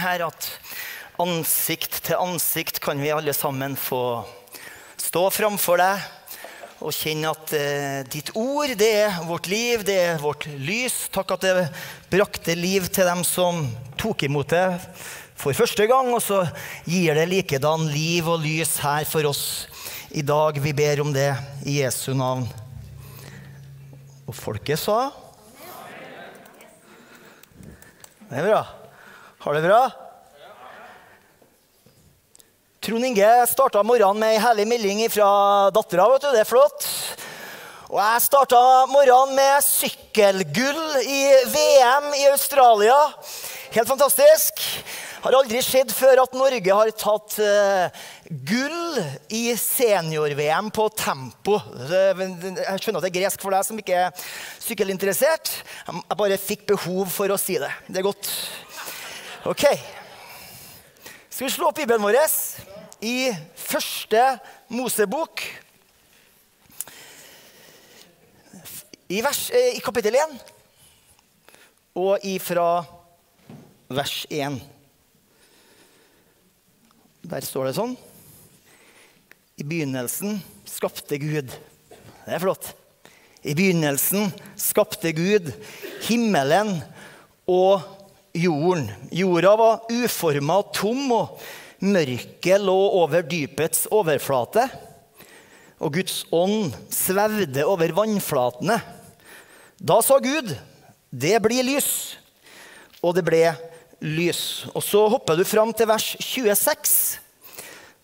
her at ansikt til ansikt kan vi alle sammen få stå framfor deg og kjenne at eh, ditt ord, det er vårt liv, det er vårt lys. Takk at det brakte liv til dem som tok imot det for første gang, og så gir det likedan liv og lys her for oss i dag. Vi ber om det i Jesu navn. Og folket sa Det er bra. Har det bra? Trond Inge starta morgenen med ei herlig melding fra dattera. Det er flott. Og jeg starta morgenen med sykkelgull i VM i Australia. Helt fantastisk. Har aldri skjedd før at Norge har tatt uh, gull i senior-VM på tempo. Jeg skjønner at det er gresk for deg som ikke er sykkelinteressert. Jeg bare fikk behov for å si det. Det er godt. Ok. Skal vi slå opp Bibelen vår i første Mosebok? I, vers, eh, i kapittel 1 og ifra vers 1. Der står det sånn I begynnelsen skapte Gud. Det er flott. I begynnelsen skapte Gud himmelen og jorden. Jorda var uforma og tom, og mørket lå over dypets overflate. Og Guds ånd svevde over vannflatene. Da sa Gud, 'Det blir lys'. Og det ble lys. Og så hopper du fram til vers 26.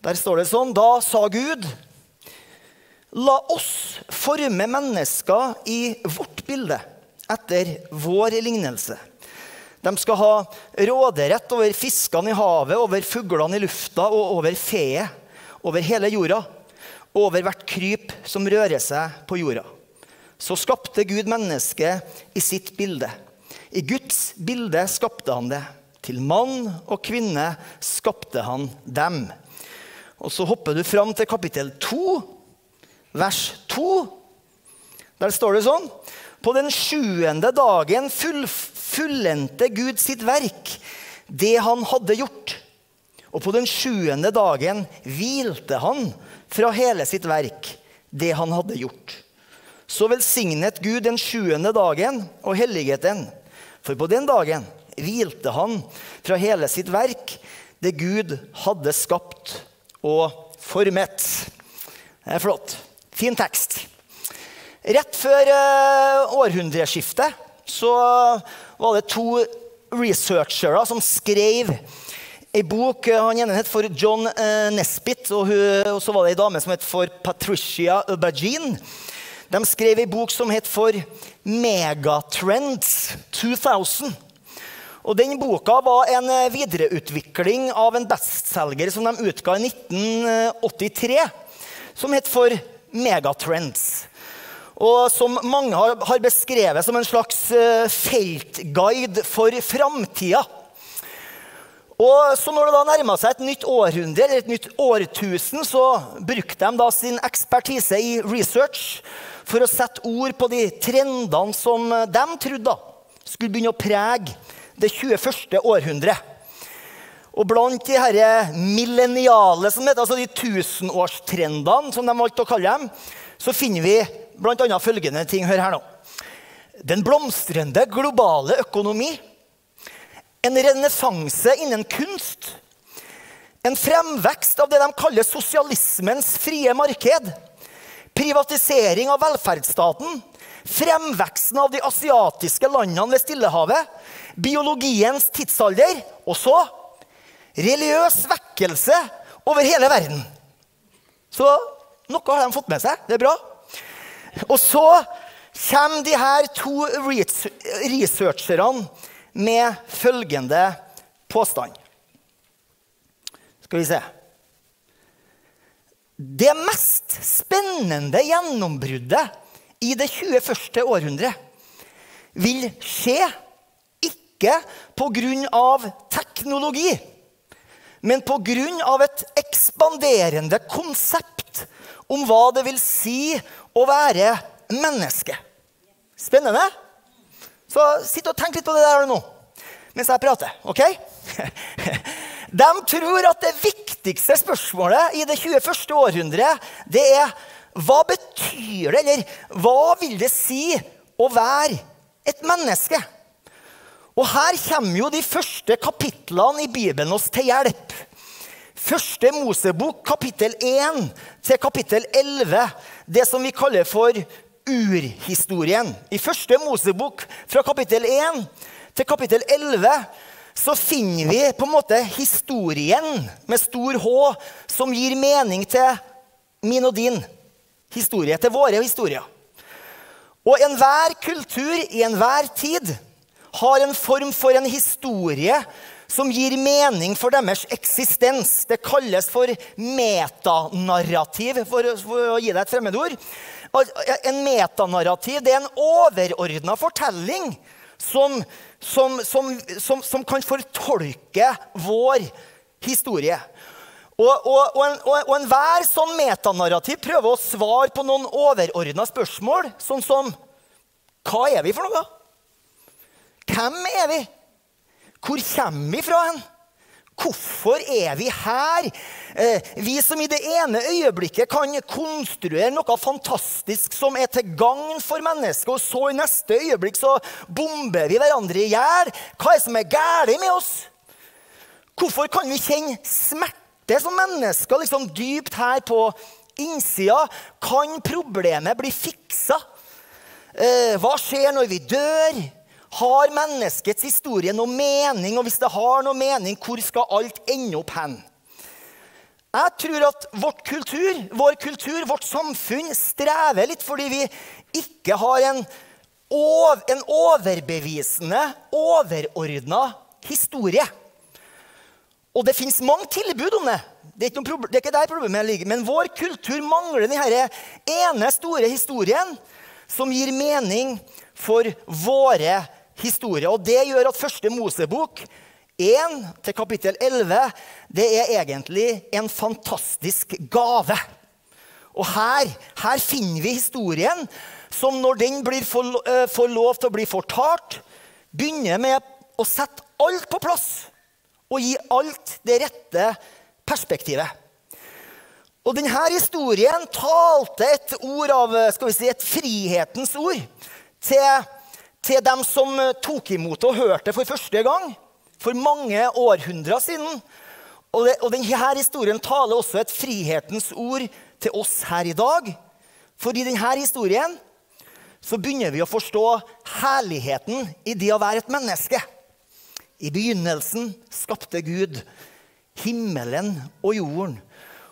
Der står det sånn Da sa Gud, 'La oss forme mennesker i vårt bilde, etter vår lignelse.' De skal ha råderett over fiskene i havet, over fuglene i lufta og over feet. Over hele jorda. Over hvert kryp som rører seg på jorda. Så skapte Gud mennesket i sitt bilde. I Guds bilde skapte han det. Til mann og kvinne skapte han dem. Og så hopper du fram til kapittel 2, vers 2. Der står det sånn På den sjuende dagen fullførte fullendte Gud sitt verk, det han hadde gjort. Og på den sjuende dagen hvilte han fra hele sitt verk, det han hadde gjort. Så velsignet Gud den sjuende dagen og helliget den. For på den dagen hvilte han fra hele sitt verk, det Gud hadde skapt og formet. Det er flott. Fin tekst. Rett før uh, århundreskiftet så var det to researchere som skrev ei bok. Han ene het for John eh, Nesbitt, og, hun, og, så var det ei dame som het for Patricia Aubergine. De skrev ei bok som het for Megatrends 2000. Og den Boka var en eh, videreutvikling av en bestselger som de utga i 1983, som het for Megatrends og som mange har beskrevet som en slags eh, feltguide for framtida. Og så når det da nærma seg et nytt århundre eller et nytt årtusen, så brukte de da sin ekspertise i research for å sette ord på de trendene som de trodde skulle begynne å prege det 21. århundret. Og blant de her milleniale, som heter, altså de tusenårstrendene, som de valgte å kalle dem, så finner vi bl.a. følgende ting. Hør her nå. Den blomstrende globale økonomi. En renessanse innen kunst. En fremvekst av det de kaller sosialismens frie marked. Privatisering av velferdsstaten. Fremveksten av de asiatiske landene ved Stillehavet. Biologiens tidsalder. Og så religiøs vekkelse over hele verden. Så noe har de fått med seg. Det er bra. Og så kommer de her to researcherne med følgende påstand. Skal vi se Det mest spennende gjennombruddet i det 21. århundret vil skje ikke pga. teknologi, men pga. et ekspanderende konsept om hva det vil si å være menneske. Spennende? Så sitt og tenk litt på det der nå mens jeg prater. ok? De tror at det viktigste spørsmålet i det 21. århundret, det er hva betyr det, eller hva vil det si å være et menneske? Og her kommer jo de første kapitlene i Bibelen oss til hjelp. Første Mosebok, kapittel 1 til kapittel 11. Det som vi kaller for urhistorien. I første Mosebok, fra kapittel 1 til kapittel 11, så finner vi på en måte historien med stor H, som gir mening til min og din historie, til våre historier. Og enhver kultur i enhver tid har en form for en historie som gir mening for deres eksistens. Det kalles for metanarrativ, for, for å gi deg et fremmedord. En metanarrativ det er en overordna fortelling som, som, som, som, kan fortolke vår historie. Og, og, og, og enhver sånn metanarrativ prøver å svare på noen overordna spørsmål, sånn som Hva er vi for noe? Hvem er vi? Hvor kommer vi fra? hen? Hvorfor er vi her? Eh, vi som i det ene øyeblikket kan konstruere noe fantastisk som er til gagn for mennesket, og så i neste øyeblikk så bomber vi hverandre i hjel. Hva er det som er galt med oss? Hvorfor kan vi kjenne smerte som mennesker liksom dypt her på innsida? Kan problemet bli fiksa? Eh, hva skjer når vi dør? Har menneskets historie noe mening? Og hvis det har noe mening, hvor skal alt ende opp hen? Jeg tror at vårt kultur, vår kultur, vårt samfunn, strever litt fordi vi ikke har en, en overbevisende, overordna historie. Og det fins mange tilbud om det. Det er, ikke, det er ikke der problemet ligger. Men vår kultur mangler denne ene store historien som gir mening for våre historier. Og det gjør at første Mosebok 1 til kapittel 11 det er egentlig en fantastisk gave. Og her, her finner vi historien som når den får, uh, får lov til å bli fortalt, begynner med å sette alt på plass og gi alt det rette perspektivet. Og denne historien talte et ord av skal vi si, et frihetens ord til, til dem som tok imot og hørte for første gang for mange århundrer siden. Og, det, og denne historien taler også et frihetens ord til oss her i dag. For i denne historien så begynner vi å forstå herligheten i det å være et menneske. I begynnelsen skapte Gud himmelen og jorden.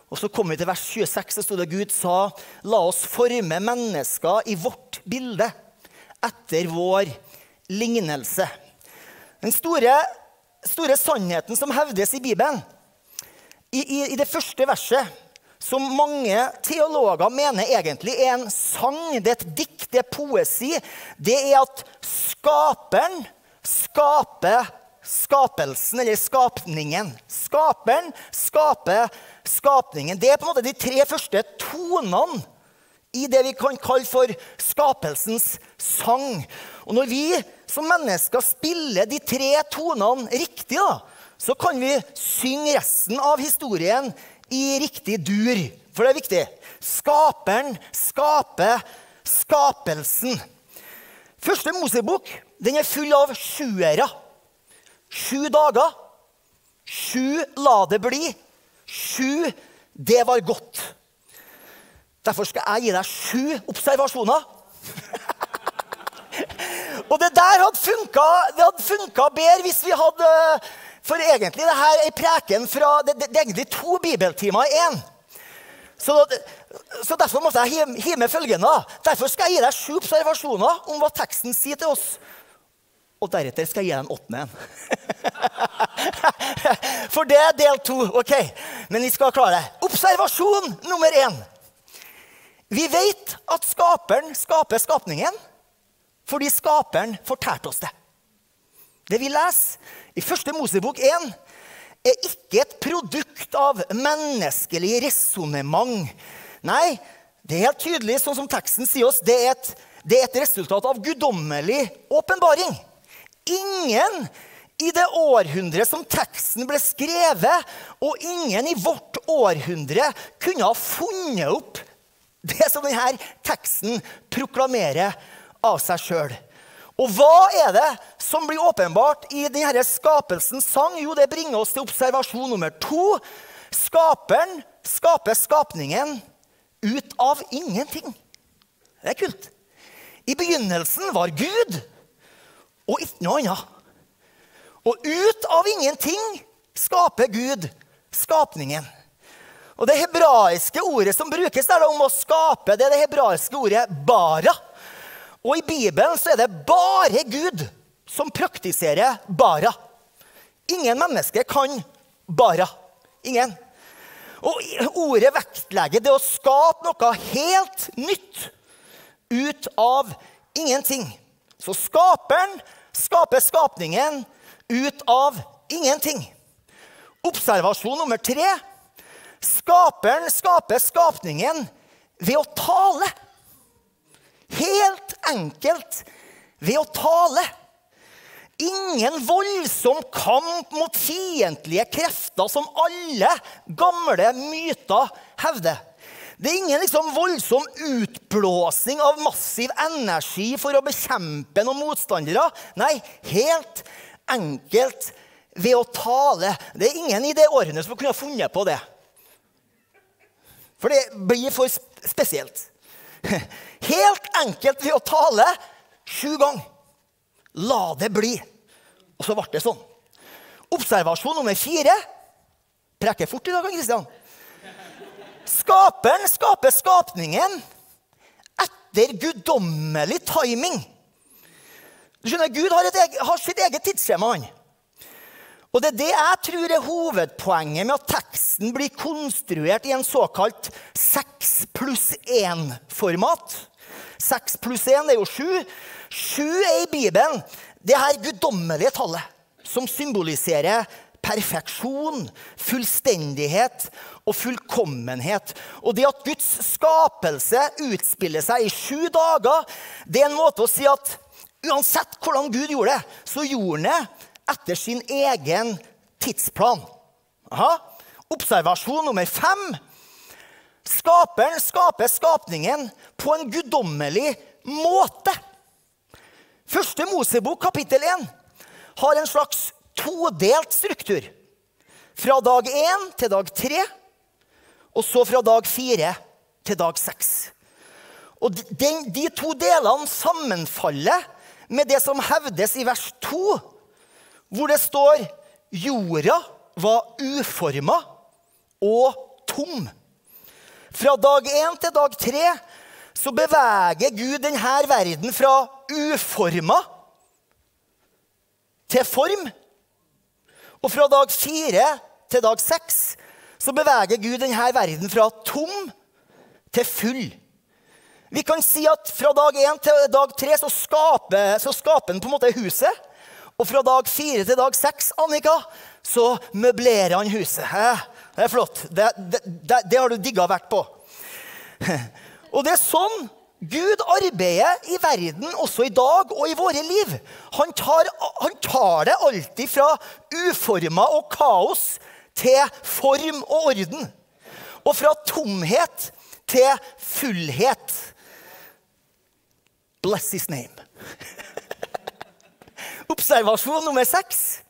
Og så kommer vi til vers 26, så stod det Gud sa, la oss forme mennesker i vårt bilde, etter vår lignelse. Den store, store sannheten som hevdes i Bibelen, i, i, i, det første verset, som mange teologer mener egentlig er en sang, det er et dikt, det er poesi, det er at skaperen skaper skapelsen, eller skapningen. Skaperen skaper skapningen. Det er på en måte de tre første tonene i det vi kan kalle for skapelsens sang. Og når vi som mennesker spiller de tre tonene riktig, da, så kan vi synge resten av historien i riktig dur. For det er viktig. Skaperen skaper skapelsen. Første Mosebok den er full av sjuere. Sju dager. Sju la det bli. Sju, det var godt. Derfor skal jeg gi deg sju observasjoner. og det der hadde funka, bedre hvis vi hadde For egentlig det her er preken fra Det, det, det er egentlig to bibeltimer i én. Så, så, derfor måtte jeg hive med følgende. Derfor skal jeg gi deg sju observasjoner om hva teksten sier til oss. Og deretter skal jeg gi deg en åttende en. For det er del to. ok? Men vi skal klare det. Observasjon nummer én. Vi vet at skaperen skaper skapningen fordi skaperen fortalte oss det. Det vi leser i første Mosebok 1, er ikke et produkt av menneskelig resonnement. Nei, det er helt tydelig, sånn som teksten sier oss, det er et, det er et resultat av guddommelig åpenbaring. Ingen I det århundret som teksten ble skrevet, og ingen i vårt århundre kunne ha funnet opp det som denne teksten proklamerer av seg sjøl. Og hva er det som blir åpenbart i denne skapelsens sang? Jo, det bringer oss til observasjon nummer to. Skaperen skaper skapningen ut av ingenting. Det er kult. I begynnelsen var Gud og ikke noe annet. Og ut av ingenting skaper Gud skapningen. Og Det hebraiske ordet som brukes der om å skape, det er det hebraiske ordet bara. Og i Bibelen så er det bare Gud som praktiserer bara. Ingen mennesker kan bara. Ingen. Og ordet vektlegger det å skape noe helt nytt ut av ingenting. Så skaperen skaper skapningen ut av ingenting. Observasjon nummer tre. Skaperen skaper skapningen ved å tale. Helt enkelt ved å tale. Ingen voldsom kamp mot fiendtlige krefter som alle gamle myter hevder. Det er ingen liksom voldsom utblåsing av massiv energi for å bekjempe noen motstandere. Nei, helt enkelt ved å tale. Det er ingen i det årene som kunne funnet på det. For det blir for spesielt. Helt enkelt ved å tale sju ganger. La det bli. Og så ble det sånn. Observasjon nummer fire. Preker fort i dag, Kristian. Skaperen skaper skapningen etter guddommelig timing. Du skjønner, Gud har, eget, har sitt eget tidsskjema. han. Og Det er det jeg tror er hovedpoenget med at teksten blir konstruert i en såkalt 6 pluss 1-format. 6 pluss 1 er jo sju. Sju er i Bibelen det her guddommelige tallet som symboliserer perfeksjon, fullstendighet og fullkommenhet. Og det at Guds skapelse utspiller seg i sju dager, det er en måte å si at uansett hvordan Gud gjorde det, så gjorde han det etter sin egen tidsplan. Aha. Observasjon nummer fem. Skaperen skaper skapningen på en guddommelig måte. Første Mosebok, kapittel 1, har en slags todelt struktur. Fra dag én til dag tre, og så fra dag fire til dag seks. Og de, de to delene sammenfaller med det som hevdes i vers 2, hvor det står jorda var uforma og tom. Fra dag én til dag tre så beveger Gud denne verden fra uforma til form. Og fra dag fire til dag seks så beveger Gud denne verden fra tom til full. Vi kan si at fra dag én til dag tre så skaper, så skaper han på en måte huset. Og fra dag fire til dag seks Annika, så møblerer han huset. Det er flott. Det, det, det, har du digga vært på. Og det er sånn Gud arbeider i verden også i dag og i våre liv. Han tar, han tar det alltid fra uforma og kaos til form og orden. Og fra tomhet til fullhet. Bless his name. Observasjon nummer seks.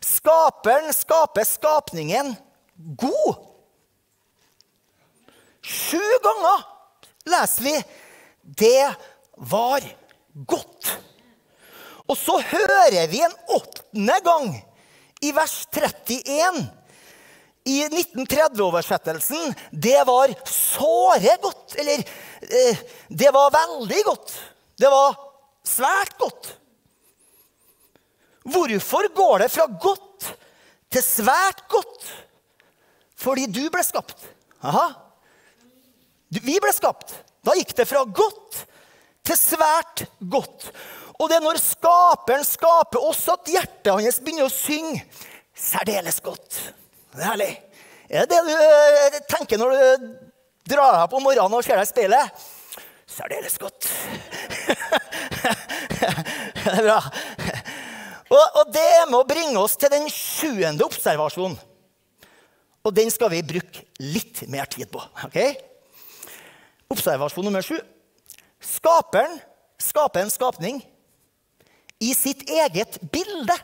Skaperen skaper skapningen god. Sju ganger leser vi 'det var godt'. Og så hører vi en åttende gang i vers 31 i 1930-oversettelsen 'det var såre godt'. Eller eh, 'det var veldig godt'. Det var svært godt. Hvorfor går det fra godt til svært godt? Fordi du ble skapt. Aha. Vi ble skapt. Da gikk det fra godt til svært godt. Og det er når skaperen skaper oss, at hjertet hans begynner å synge særdeles godt. Det er herlig. Er det det du eh, tenker når du drar deg på morgenen og ser deg i speilet? Særdeles godt. det er bra. Og, og det å bringe oss til den sjuende observasjonen. Og den skal vi bruke litt mer tid på. Okay? Observasjon nummer sju. Skaperen skaper en skapning i sitt eget bilde.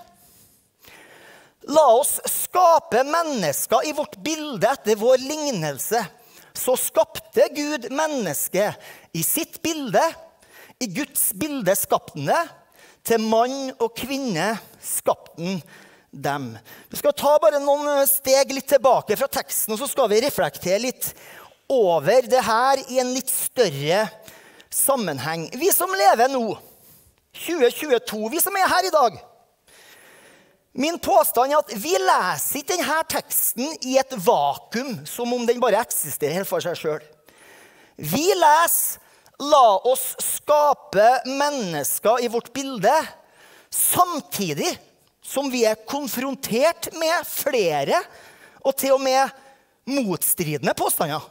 La oss skape mennesker i vårt bilde etter vår lignelse. Så skapte Gud mennesket i sitt bilde. I Guds bilde skapte han det. Til mann og kvinne skapte han dem. Vi skal ta bare noen steg litt tilbake fra teksten, og så skal vi reflektere litt over det her i en litt større sammenheng. Vi som lever nå, 2022, vi som er her i dag Min påstand er at vi leser ikke denne teksten i et vakuum, som om den bare eksisterer helt for seg sjøl. Vi leser 'La oss skape mennesker i vårt bilde', samtidig som vi er konfrontert med flere og til og med motstridende påstander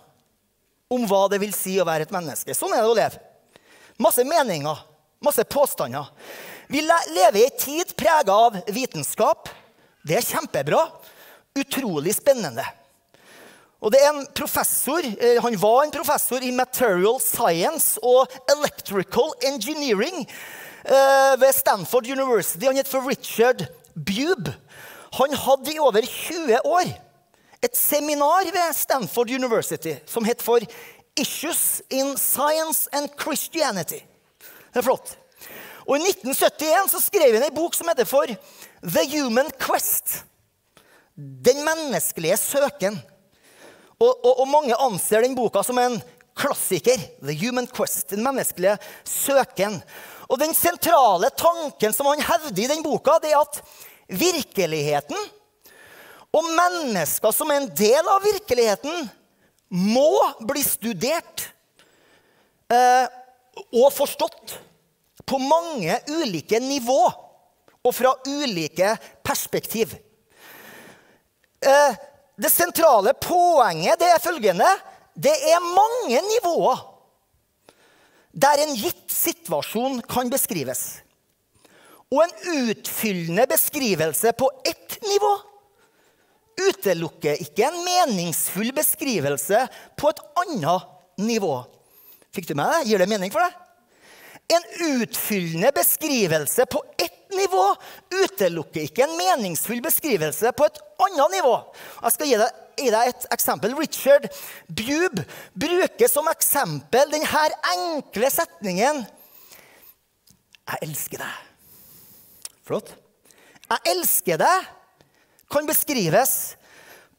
om hva det vil si å være et menneske. Sånn er det å leve. Masse meninger, masse påstander. Vi lever i en tid prega av vitenskap. Det er kjempebra. Utrolig spennende. Og det er en professor, eh, Han var en professor i material science og electrical engineering eh, ved Stanford University. Han het for Richard Bube. Han hadde i over 20 år et seminar ved Stanford University som het for Issues in Science and Christianity. Det er flott. Og I 1971 så skrev han en bok som heter for The Human Quest. Den menneskelige søken. Og, og, og mange anser den boka som en klassiker. The Human Quest. Den menneskelige søken. Og den sentrale tanken som han hevder i den boka, det er at virkeligheten og mennesker som er en del av virkeligheten, må bli studert eh, og forstått på mange ulike nivå og fra ulike perspektiv. Eh, det sentrale poenget det er følgende Det er mange nivåer der en gitt situasjon kan beskrives. Og en utfyllende beskrivelse på ett nivå utelukker ikke en meningsfull beskrivelse på et annet nivå. Fikk du med det? Gir det mening for deg? En utfyllende beskrivelse på ett nivå utelukker ikke en meningsfull beskrivelse på et annet nivå. Jeg skal gi deg, gi deg et eksempel. Richard Bube bruker som eksempel denne enkle setningen Jeg elsker deg. Flott. Jeg elsker deg kan beskrives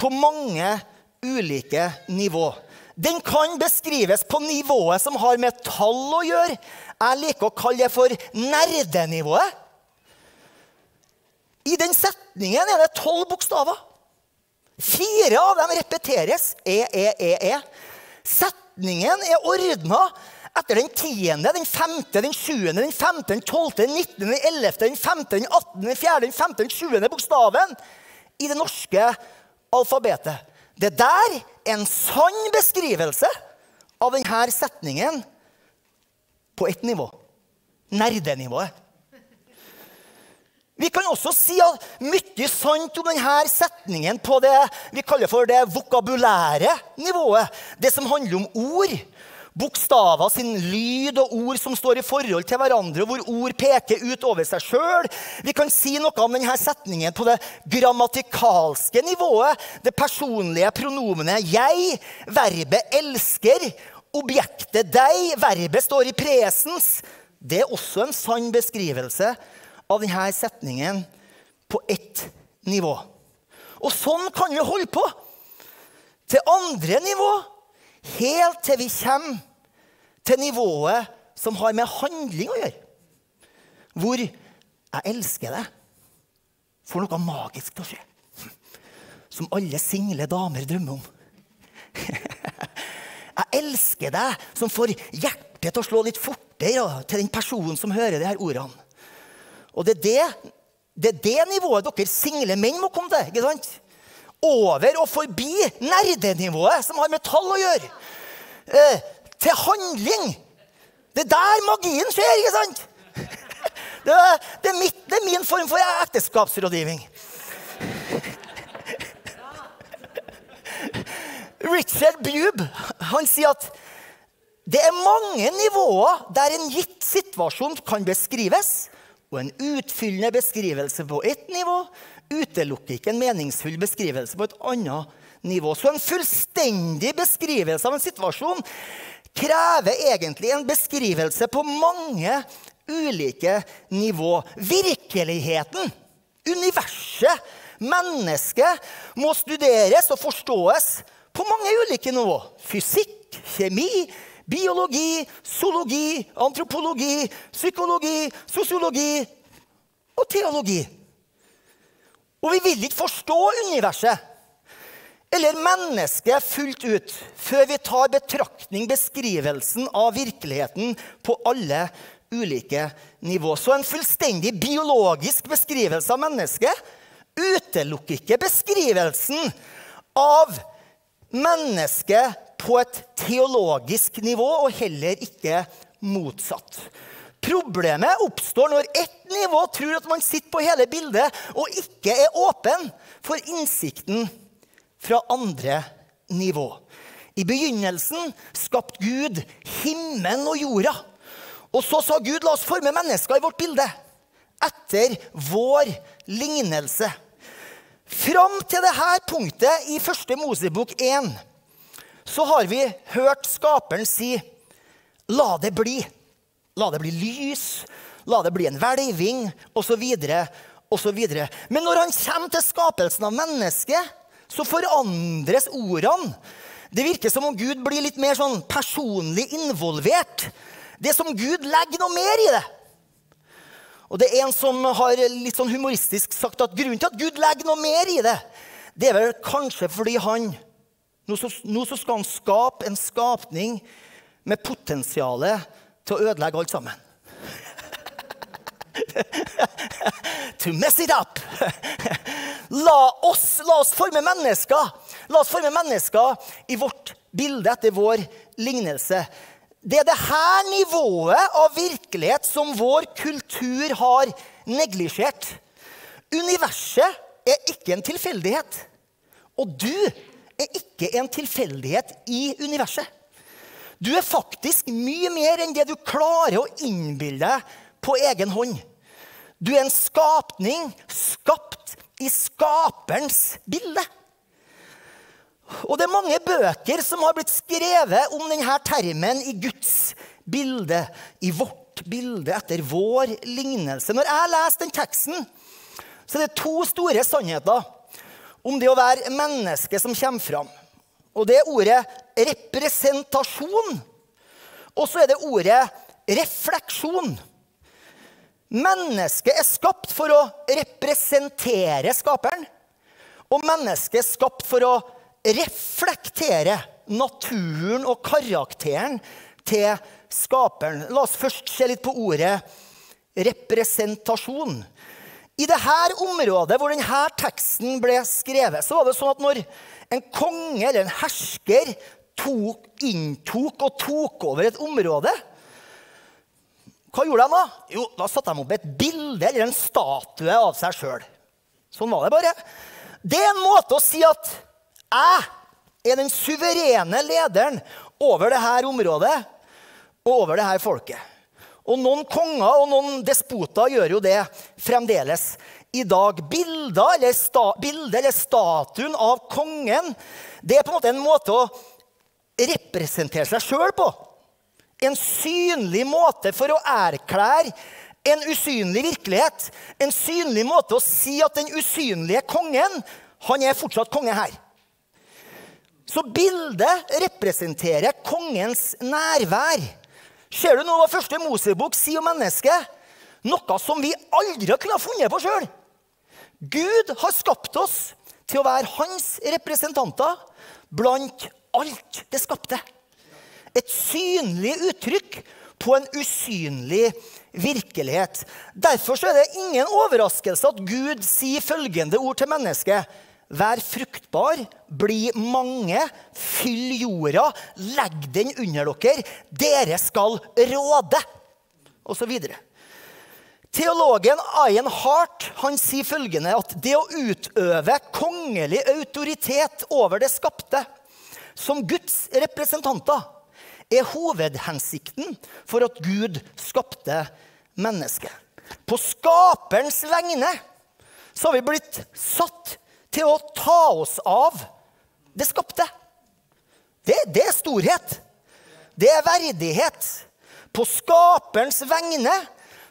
på mange ulike nivå. Den kan beskrives på nivået som har med tall å gjøre. Jeg liker å kalle det for nerdenivået. I den setningen er det tolv bokstaver. Fire av dem repeteres. E, e, e, e. Setningen er ordna etter den tiende, den femte, den sjuende, den femte, den tolvte, den nittende, den ellevte, den femte, den attende, den fjerde, den femte, den sjuende bokstaven i det norske alfabetet. Det der er en sann beskrivelse av denne setningen på ett nivå. Nerdenivået. Vi kan også si mye sant om denne setningen på det vi kaller for det vokabulære nivået. Det som handler om ord bokstaver sin lyd og ord som står i forhold til hverandre, hvor ord peker ut over seg sjøl. Vi kan si noe om denne setningen på det grammatikalske nivået. Det personlige pronomenet 'jeg', verbet 'elsker', objektet 'deg', verbet står i presens. Det er også en sann beskrivelse av denne setningen på ett nivå. Og sånn kan vi holde på til andre nivå. Helt til vi kommer til nivået som har med handling å gjøre. Hvor 'jeg elsker deg' får noe magisk til å skje. Som alle single damer drømmer om. 'Jeg elsker deg' som får hjertet til å slå litt fortere til den personen som hører de her ordene. Og det er det, det er det nivået dere single menn må komme til. ikke sant? over og forbi nerdenivået, som har med tall å gjøre, eh, til handling. Det er der magien skjer, ikke sant? Det er, det er, mitt, det er min form for ekteskapsrådgivning. Richard Bube han sier at det er mange nivåer der en gitt situasjon kan beskrives, og en utfyllende beskrivelse på ett nivå utelukker ikke en meningsfull beskrivelse på et annet nivå. Så en fullstendig beskrivelse av en situasjon krever egentlig en beskrivelse på mange ulike nivå. Virkeligheten, universet, mennesket må studeres og forståes på mange ulike nivå. Fysikk, kjemi, biologi, zoologi, antropologi, psykologi, sosiologi og teologi. Og vi vil ikke forstå universet eller mennesket fullt ut før vi tar betraktning beskrivelsen av virkeligheten på alle ulike nivå. Så en fullstendig biologisk beskrivelse av mennesket utelukker ikke beskrivelsen av mennesket på et teologisk nivå, og heller ikke motsatt. Problemet oppstår når ett nivå tror at man sitter på hele bildet, og ikke er åpen for innsikten fra andre nivå. I begynnelsen skapte Gud himmelen og jorda. Og så sa Gud, la oss forme mennesker i vårt bilde. Etter vår lignelse. Fram til dette punktet i første Mosebok 1 så har vi hørt Skaperen si La det bli. La det bli lys. La det bli en hvelving, osv. osv. Men når han kommer til skapelsen av mennesket, så forandres ordene. Det virker som om Gud blir litt mer sånn personlig involvert. Det er som Gud legger noe mer i det. Og det er en som har litt sånn humoristisk sagt at grunnen til at Gud legger noe mer i det, det er vel kanskje fordi han nå, så, nå så skal han skape en skapning med potensial til å ødelegge alt sammen. to mess it up. La oss, la oss forme mennesker. La oss forme mennesker i vårt bilde etter vår lignelse. Det er dette nivået av virkelighet som vår kultur har neglisjert. Universet er ikke en tilfeldighet. Og du er ikke en tilfeldighet i universet. Du er faktisk mye mer enn det du klarer å innbille deg på egen hånd. Du er en skapning skapt i skaperens bilde. Og det er mange bøker som har blitt skrevet om denne termen i Guds bilde, i vårt bilde, etter vår lignelse. Når jeg leser den teksten, så er det to store sannheter om det å være menneske som kommer fram. Og det er ordet representasjon. Og så er det ordet refleksjon. Mennesket er skapt for å representere skaperen. Og mennesket er skapt for å reflektere naturen og karakteren til skaperen. La oss først se litt på ordet representasjon. I dette området hvor denne teksten ble skrevet, så var det sånn at når en konge eller en hersker tok, inntok og tok over et område Hva gjorde de da? Jo, da satte de opp et bilde eller en statue av seg sjøl. Sånn var det bare. Det er en måte å si at jeg er den suverene lederen over dette området og over dette folket. Og noen konger og noen despoter gjør jo det fremdeles i dag. Bilder eller, sta, bildet eller statuen av kongen det er på en måte en måte å representere seg sjøl på. En synlig måte for å erklære en usynlig virkelighet. En synlig måte å si at den usynlige kongen han er fortsatt konge her. Så bildet representerer kongens nærvær. Ser du nå hva første Mosebok sier om mennesket? Noe som vi aldri kunne ha funnet på sjøl. Gud har skapt oss til å være hans representanter blant alt det skapte. Et synlig uttrykk på en usynlig virkelighet. Derfor er det ingen overraskelse at Gud sier følgende ord til mennesket. Vær fruktbar, bli mange, fyll jorda, legg den under dere. Dere skal råde, osv. Teologen Ian Hart han sier følgende at det å utøve kongelig autoritet over det skapte som Guds representanter er hovedhensikten for at Gud skapte mennesket. På skaperens vegne så har vi blitt satt til å ta oss av det skapte. Det, det er storhet. Det er verdighet. På skaperens vegne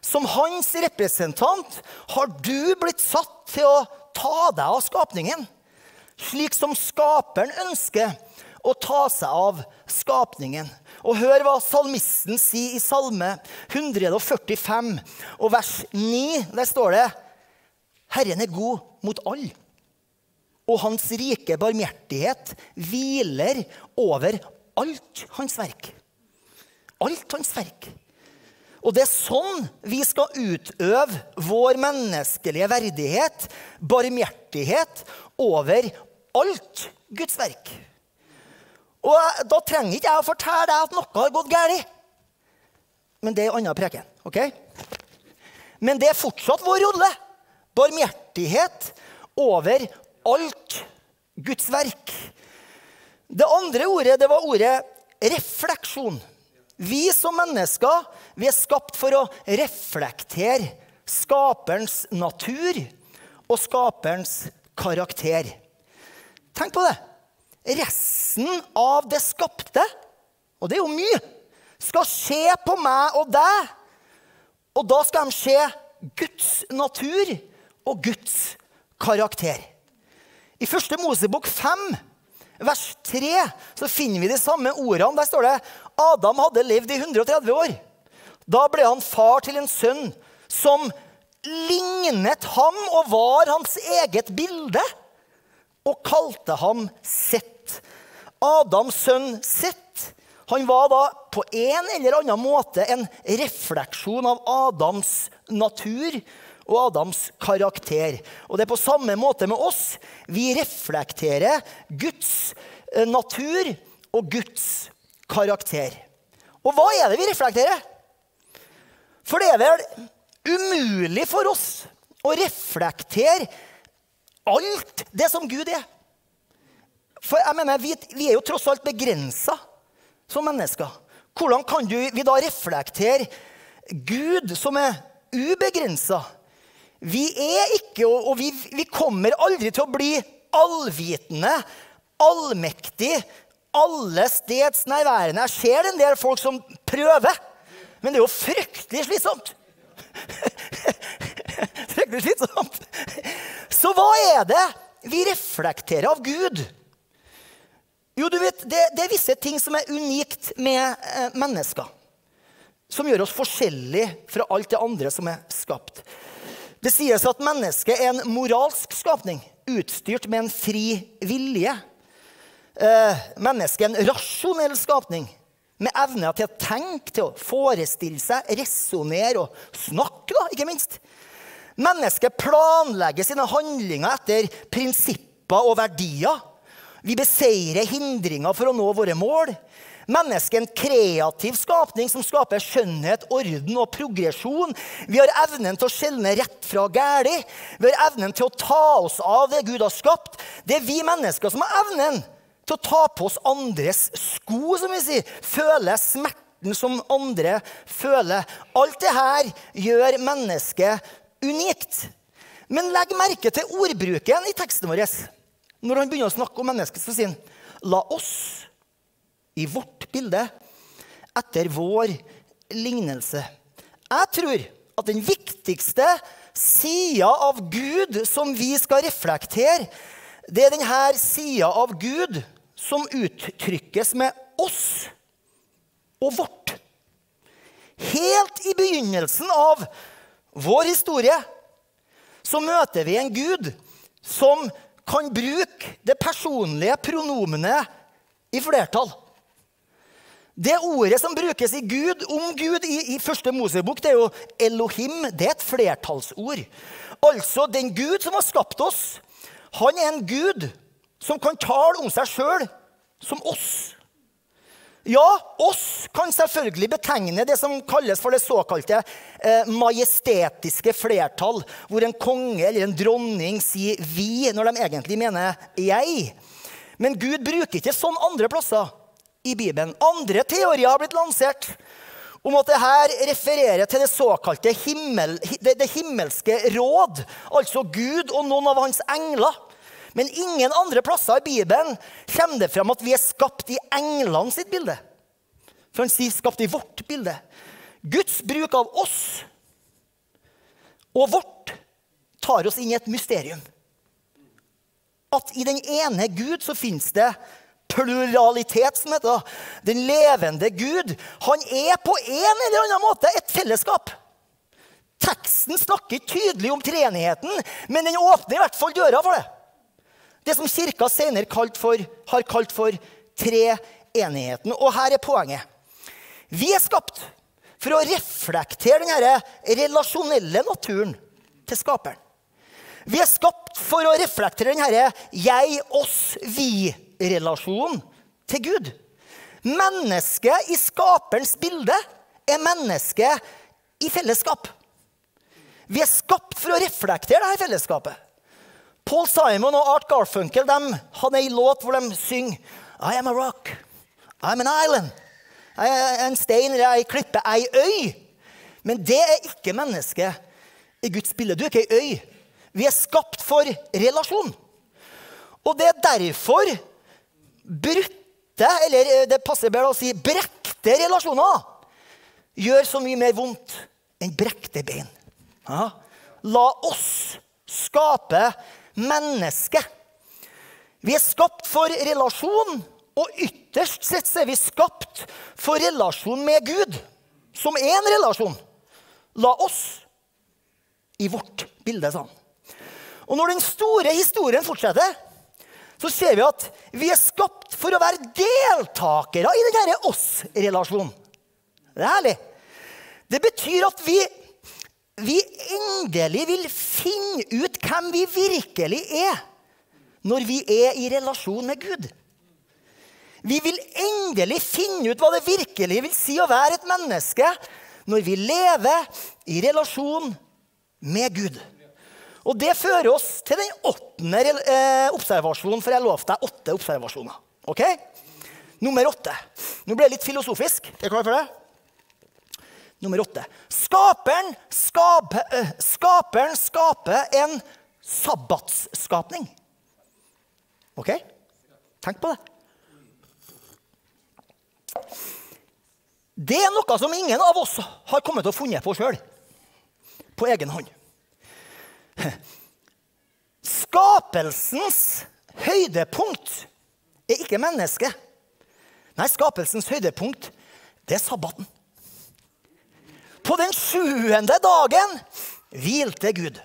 som hans representant har du blitt satt til å ta deg av skapningen. Slik som skaperen ønsker å ta seg av skapningen. Og hør hva salmisten sier i Salme 145 og vers 9. Der står det Herren er god mot alle, og hans rike barmhjertighet hviler over alt hans verk. Alt hans verk. Og det er sånn vi skal utøve vår menneskelige verdighet, barmhjertighet, over alt Guds verk. Og da trenger ikke jeg å fortelle deg at noe har gått galt. Men det er en annen preken. ok? Men det er fortsatt vår rolle. Barmhjertighet over alt Guds verk. Det andre ordet det var ordet refleksjon. Vi som mennesker vi er skapt for å reflektere skaperens natur og skaperens karakter. Tenk på det. Resten av det skapte, og det er jo mye, skal skje på meg og deg. Og da skal de se Guds natur og Guds karakter. I første Mosebok 5, vers 3, så finner vi de samme ordene. Der står det Adam hadde levd i 130 år. Da ble han far til en sønn som lignet ham og var hans eget bilde, og kalte ham Sett. Adams sønn Sett han var da på en eller annen måte en refleksjon av Adams natur og Adams karakter. Og det er på samme måte med oss. Vi reflekterer Guds eh, natur og Guds karakter. Og hva er det vi reflekterer? For det er vel umulig for oss å reflektere alt det som Gud er. For jeg mener, Vi, vi er jo tross alt begrensa som mennesker. Hvordan kan du, vi da reflektere Gud som er ubegrensa? Vi er ikke, og vi, vi kommer aldri til å bli allvitende, allmektig, alle steds nærværende. Jeg ser en del folk som prøver. Men det er jo fryktelig slitsomt. fryktelig slitsomt. Så hva er det vi reflekterer av Gud? Jo, du vet, det, det er visse ting som er unikt med eh, mennesker. Som gjør oss forskjellige fra alt det andre som er skapt. Det sies at mennesket er en moralsk skapning, utstyrt med en fri vilje. Eh, mennesket er en rasjonell skapning med evne til å tenke, til å forestille seg, resonnere og snakke, da, ikke minst. Mennesket planlegger sine handlinger etter prinsipper og verdier. Vi beseirer hindringer for å nå våre mål. Mennesket en kreativ skapning som skaper skjønnhet, orden og progresjon. Vi har evnen til å skjelne rett fra galt. Vi har evnen til å ta oss av det Gud har skapt. Det er vi mennesker som har evnen til å ta på oss andres sko, som vi sier. Føle smerten som andre føler. Alt det her gjør mennesket unikt. Men legg merke til ordbruken i teksten vår. Når han begynner å snakke om mennesket, så sier han La oss i vårt bilde etter vår lignelse. Jeg tror at den viktigste sida av Gud som vi skal reflektere, det er denne sida av Gud som uttrykkes med oss og vårt. Helt i begynnelsen av vår historie så møter vi en Gud som kan bruke det personlige pronomenet i flertall. Det ordet som brukes i Gud om Gud i, i første Mosebok, det er jo Elohim. Det er et flertallsord. Altså den Gud som har skapt oss. Han er en Gud som kan tale om seg sjøl som oss. Ja, oss kan selvfølgelig betegne det som kalles for det såkalte eh, majestetiske flertall, hvor en konge eller en dronning sier 'vi' når de egentlig mener 'jeg'. Men Gud bruker ikke sånn andre plasser i Bibelen. Andre teorier har blitt lansert om at dette refererer til det såkalte himmel, det, det himmelske råd, altså Gud og noen av hans engler. Men ingen andre plasser i Bibelen kommer det fram at vi er skapt i englene sitt bilde. For han sier skapt i vårt bilde. Guds bruk av oss og vårt tar oss inn i et mysterium. At i den ene Gud så fins det pluralitet, som heter. Den levende Gud. Han er på en eller annen måte et fellesskap. Teksten snakker tydelig om treenigheten, men den åpner i hvert fall døra for det. Det som kirka senere kalt for, har kalt for treenigheten. Og her er poenget. Vi er skapt for å reflektere denne relasjonelle naturen til skaperen. Vi er skapt for å reflektere denne jeg-oss-vi-relasjonen til Gud. Mennesket i skaperens bilde er mennesket i fellesskap. Vi er skapt for å reflektere dette fellesskapet. Paul Simon og Art Garfunkel de hadde ei låt hvor de synger I am a rock. I'm an island. Jeg er en stein eller ei klippe, ei øy. Men det er ikke mennesket i Guds bilde. Du er ikke ei øy. Vi er skapt for relasjon. Og det er derfor brutte, eller eh, det passer bedre å si brekte relasjoner, gjør så mye mer vondt enn brekte bein. Ja. La oss skape mennesket. Vi er skapt for relasjon, og ytterst sett er vi skapt for relasjon med Gud, som er en relasjon. La oss i vårt bilde sånn. Og når den store historien fortsetter, så ser vi at vi er skapt for å være deltakere i denne oss-relasjonen. Det er herlig. Det betyr at vi vi endelig vil finne ut hvem vi virkelig er når vi er i relasjon med Gud. Vi vil endelig finne ut hva det virkelig vil si å være et menneske når vi lever i relasjon med Gud. Og det fører oss til den åttende eh, observasjonen, for jeg lovte deg åtte observasjoner. Ok? Nummer åtte. Nå ble det litt filosofisk. Er du klar for det? Nummer åtte. Skaperen skape, uh, skaperen skaper en sabbatsskapning. OK? Tenk på det. Det er noe som ingen av oss har kommet til å funnet på sjøl. På egen hånd. Skapelsens høydepunkt er ikke mennesket. Nei, skapelsens høydepunkt, det er sabbaten. På den sjuende dagen hvilte Gud.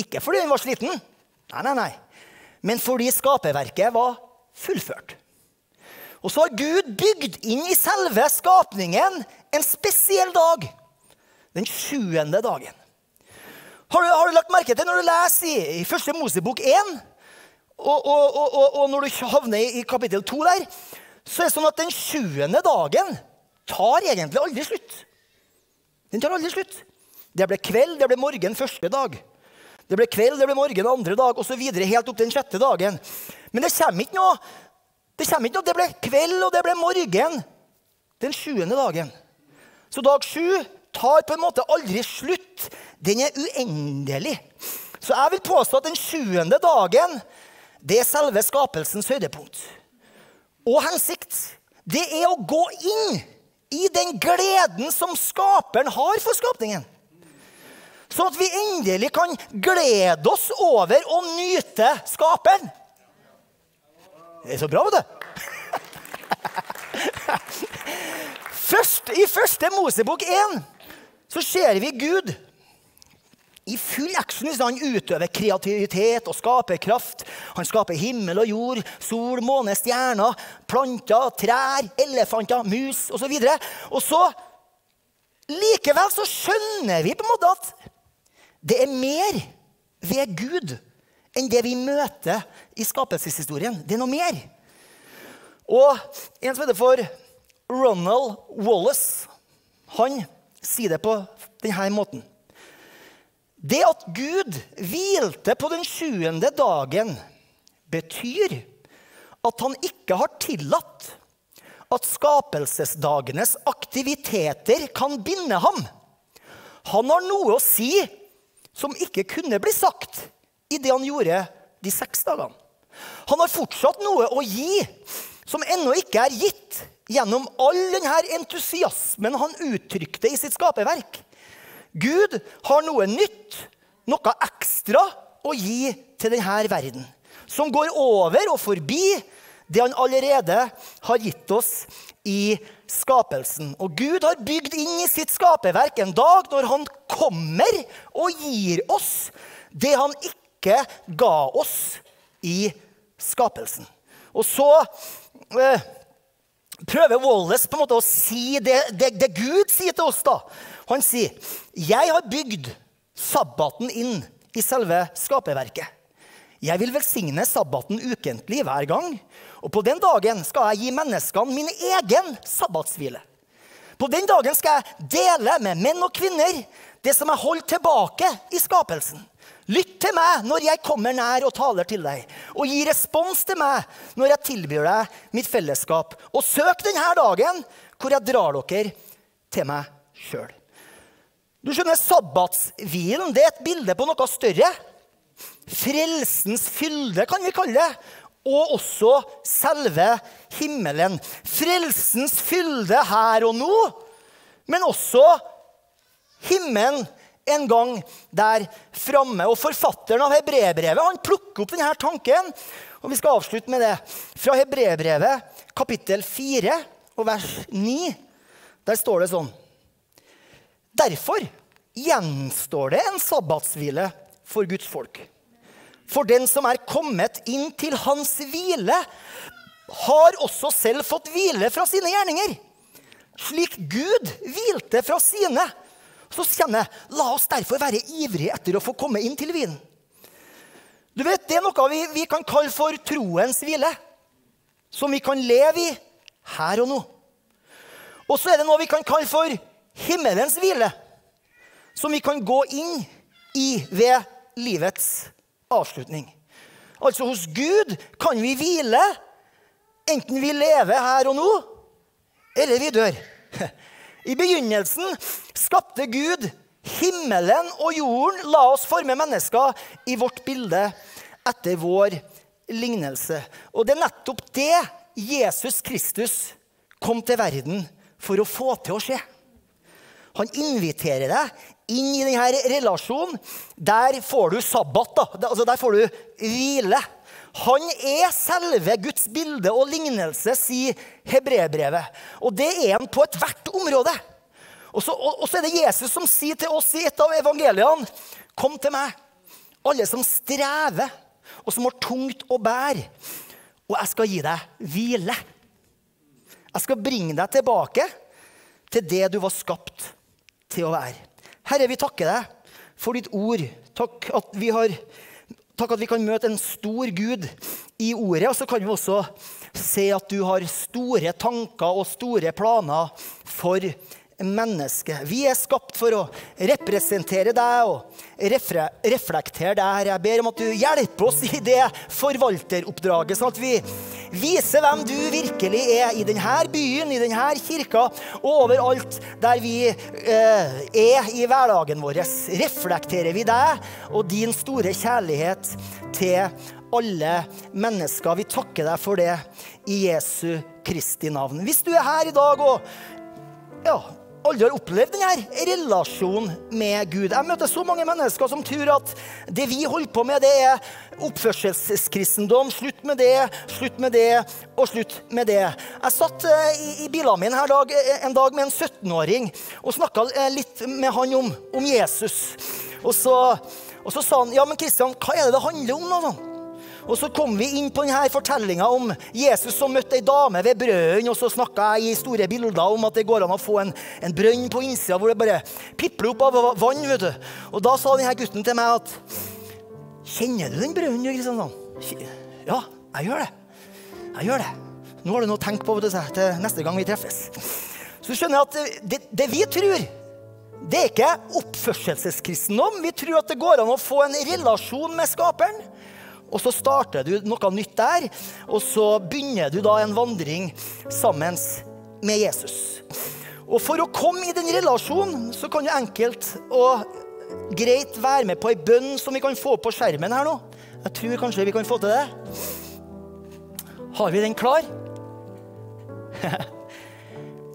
Ikke fordi han var sliten, nei, nei, nei. men fordi skaperverket var fullført. Og så har Gud bygd inn i selve skapningen en spesiell dag. Den sjuende dagen. Har du, har du lagt merke til når du leser i, i første Mosebok 1, og, og, og, og, når du havner i, i kapittel 2 der, så er det sånn at den sjuende dagen tar egentlig aldri slutt. Den tar aldri slutt. Det ble kveld, det ble morgen første dag. Det ble kveld, det ble morgen andre dag, osv. helt opp til den sjette dagen. Men det kommer ikke noe Det kommer ikke noe, det ble kveld, og det ble morgen den sjuende dagen. Så dag sju tar på en måte aldri slutt. Den er uendelig. Så jeg vil påstå at den sjuende dagen det er selve skapelsens høydepunkt. Og hensikt. Det er å gå inn i den gleden som skaperen har for skapningen. Sånn at vi endelig kan glede oss over å nyte skaperen. Det er så bra, vet du. Først, I første Mosebok 1 så ser vi Gud i full hvis han utøver kreativitet og skaper kraft. Han skaper himmel og jord, sol, måne, stjerner, planter, trær, elefanter, mus osv. Og, så og så Likevel så skjønner vi på en måte at det er mer ved Gud enn det vi møter i skapelseshistorien. Det er noe mer. Og en som heter for Ronald Wallace, han sier det på denne måten. Det at Gud hvilte på den sjuende dagen, betyr at han ikke har tillatt at skapelsesdagenes aktiviteter kan binde ham. Han har noe å si som ikke kunne bli sagt i det han gjorde de seks dagene. Han har fortsatt noe å gi som ennå ikke er gitt gjennom all denne entusiasmen han uttrykte i sitt skaperverk. Gud har noe nytt, noe ekstra å gi til denne verden. Som går over og forbi det han allerede har gitt oss i skapelsen. Og Gud har bygd inn i sitt skaperverk en dag når han kommer og gir oss det han ikke ga oss i skapelsen. Og så eh, prøver Wallace på en måte å si det, det, det, Gud sier til oss. da. Han sier, 'Jeg har bygd sabbaten inn i selve skaperverket.' 'Jeg vil velsigne sabbaten ukentlig hver gang.' 'Og på den dagen skal jeg gi menneskene min egen sabbatshvile.' 'På den dagen skal jeg dele med menn og kvinner det som er holdt tilbake i skapelsen.' Lytt til meg når jeg kommer nær og taler til deg, og gi respons til meg når jeg tilbyr deg mitt fellesskap. Og søk denne dagen hvor jeg drar dere til meg sjøl. Du skjønner, Sabbatshvilen det er et bilde på noe større. Frelsens fylde, kan vi kalle det. Og også selve himmelen. Frelsens fylde her og nå, men også himmelen en gang der framme. Og forfatteren av Hebrebrevet han plukker opp denne tanken. Og vi skal avslutte med det. Fra Hebrebrevet kapittel 4 og vers 9. Der står det sånn. Derfor gjenstår det en sabbatshvile for Guds folk. For den som er kommet inn til hans hvile, har også selv fått hvile fra sine gjerninger. Slik Gud hvilte fra sine så kjenner jeg la oss derfor være ivrige etter å få komme inn til vinen. Du vet, Det er noe vi, vi kan kalle for troens hvile. Som vi kan leve i her og nå. Og så er det noe vi kan kalle for himmelens hvile. Som vi kan gå inn i ved livets avslutning. Altså hos Gud kan vi hvile enten vi lever her og nå, eller vi dør. I begynnelsen skapte Gud himmelen og jorden, la oss forme mennesker i vårt bilde etter vår lignelse. Og det er nettopp det Jesus Kristus kom til verden for å få til å skje. Han inviterer deg inn i denne relasjonen. Der får du sabbat. Da. Altså der får du hvile. Han er selve Guds bilde og lignelse, sier hebreerbrevet. Og det er han på ethvert område. Og så, og, og så, er det Jesus som sier til oss i et av evangeliene Kom til meg, alle som strever, og som har tungt å bære, og jeg skal gi deg hvile. Jeg skal bringe deg tilbake til det du var skapt til å være. Herre, vi takker deg for ditt ord. Takk at vi har Takk at vi kan møte en stor Gud i ordet. Og så kan vi også se at du har store tanker og store planer for mennesket. Vi er skapt for å representere deg og reflektere deg. Jeg ber om at du hjelper oss i det forvalteroppdraget, sånn at vi viser hvem du virkelig er i denne byen, i denne kirka og overalt der vi eh, er i hverdagen vår. Reflekterer vi deg og din store kjærlighet til alle mennesker. Vi takker deg for det i Jesu Kristi navn. Hvis du er her i dag og ja, aldri har opplevd denne relasjonen med Gud. Jeg møter så mange mennesker som tror at det vi holder på med, det er oppførselskristendom. Slutt med det, slutt med det og slutt med det. Jeg satt eh, i, i bilen min her dag, eh, en dag med en 17-åring og snakka eh, litt med han om, om Jesus. Og så, og så, sa han ja, men Kristian, hva er det det handler om? nå sånn? Og så kom vi inn på denne fortellinga om Jesus som møtte ei dame ved brønnen. Og så snakka jeg i store bilder om at det går an å få en, en brønn på innsida hvor det bare pipler opp av vann. vet du. Og da sa denne gutten til meg at Kjenner du den brønnen, Kristiansand? Ja, jeg gjør det. Jeg gjør det. Nå har du noe å tenke på vet du, til neste gang vi treffes. Så du skjønner at det, det vi tror, det er ikke oppførselskristendom. Vi tror at det går an å få en relasjon med Skaperen. Og så starter du noe nytt der, og så begynner du da en vandring sammen med Jesus. Og for å komme i den relasjonen, så kan du enkelt og greit være med på ei bønn som vi kan få på skjermen her nå. Jeg tror kanskje vi kan få til det. Har vi den klar?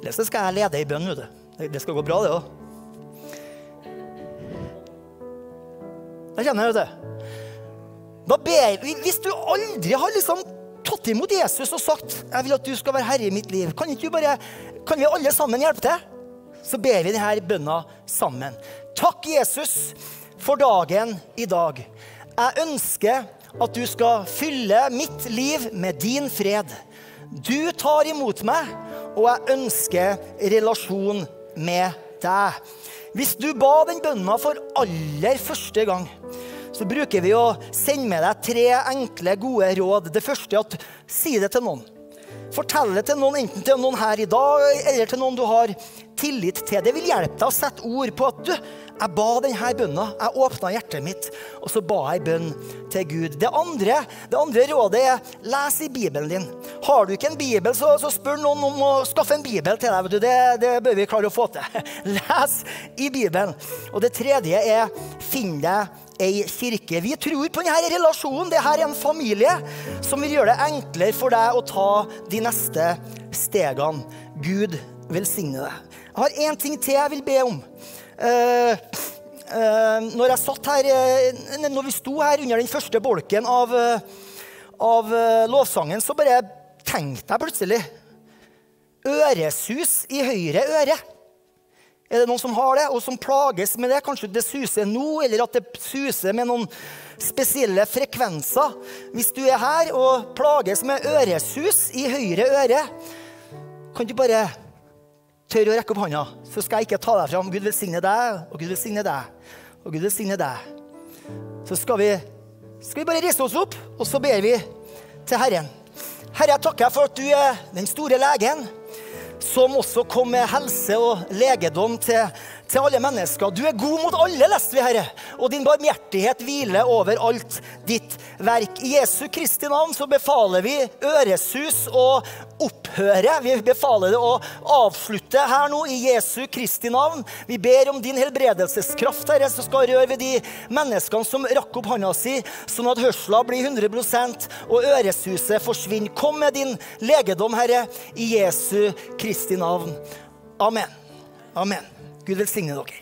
Eller så skal jeg lede ei bønn, vet du. Det skal gå bra, det òg. Der kjenner jeg, vet du. Ber vi, Hvis du aldri har liksom tatt imot Jesus og sagt 'Jeg vil at du skal være herre i mitt liv', kan, bare, kan vi alle sammen hjelpe til? Så ber vi denne bønna sammen. Takk, Jesus, for dagen i dag. Jeg ønsker at du skal fylle mitt liv med din fred. Du tar imot meg, og jeg ønsker relasjon med deg. Hvis du ba den bønna for aller første gang, så bruker vi å sende med deg tre enkle, gode råd. Det første er at si det til noen. Fortell det til noen, enten til noen her i dag eller til noen du har tillit til. Det vil hjelpe deg å sette ord på at du, jeg ba denne bønna. Jeg åpna hjertet mitt, og så ba jeg bønn til Gud. Det andre, det andre rådet er les i Bibelen din. Har du ikke en bibel, så, så spør noen om å skaffe en bibel til deg. Det, det, bør vi klare å få til. Les i Bibelen. Og det tredje er finn deg ei kirke. Vi tror på denne relasjonen. Dette er en familie som vil gjøre det enklere for deg å ta de neste stegene. Gud velsigne deg. Jeg har én ting til jeg vil be om. Uh, uh, når jeg satt her, uh, når vi sto her under den første bolken av, av lovsangen, så bare tenkte jeg plutselig Øresus i høyre øre. Er det noen som har det, og som plages med det? Kanskje det suser nå, eller at det suser med noen spesielle frekvenser. Hvis du er her og plages med øresus i høyre øre, kan du bare tør å rekke opp hånda, så skal jeg ikke ta deg fram. Gud velsigne deg, og Gud velsigne deg, og Gud velsigne deg. Så skal vi, skal vi bare riste oss opp, og så ber vi til Herren. Herre, jeg takker for at du er den store legen som også kom med helse og legedom til, til alle mennesker. Du er god mot alle, leste vi, Herre, og din barmhjertighet hviler over alt ditt verk. I Jesu Kristi navn så befaler vi øresus å opphøre. Vi befaler det å avslutte her nå i Jesu Kristi navn. Vi ber om din helbredelseskraft, Herre, som skal røre ved de menneskene som rakk opp hånda si, sånn at hørsla blir 100% og øresuset forsvinner. Kom med din legedom, Herre, i Jesu Kristi navn. Amen. Amen. Gud velsigne dere.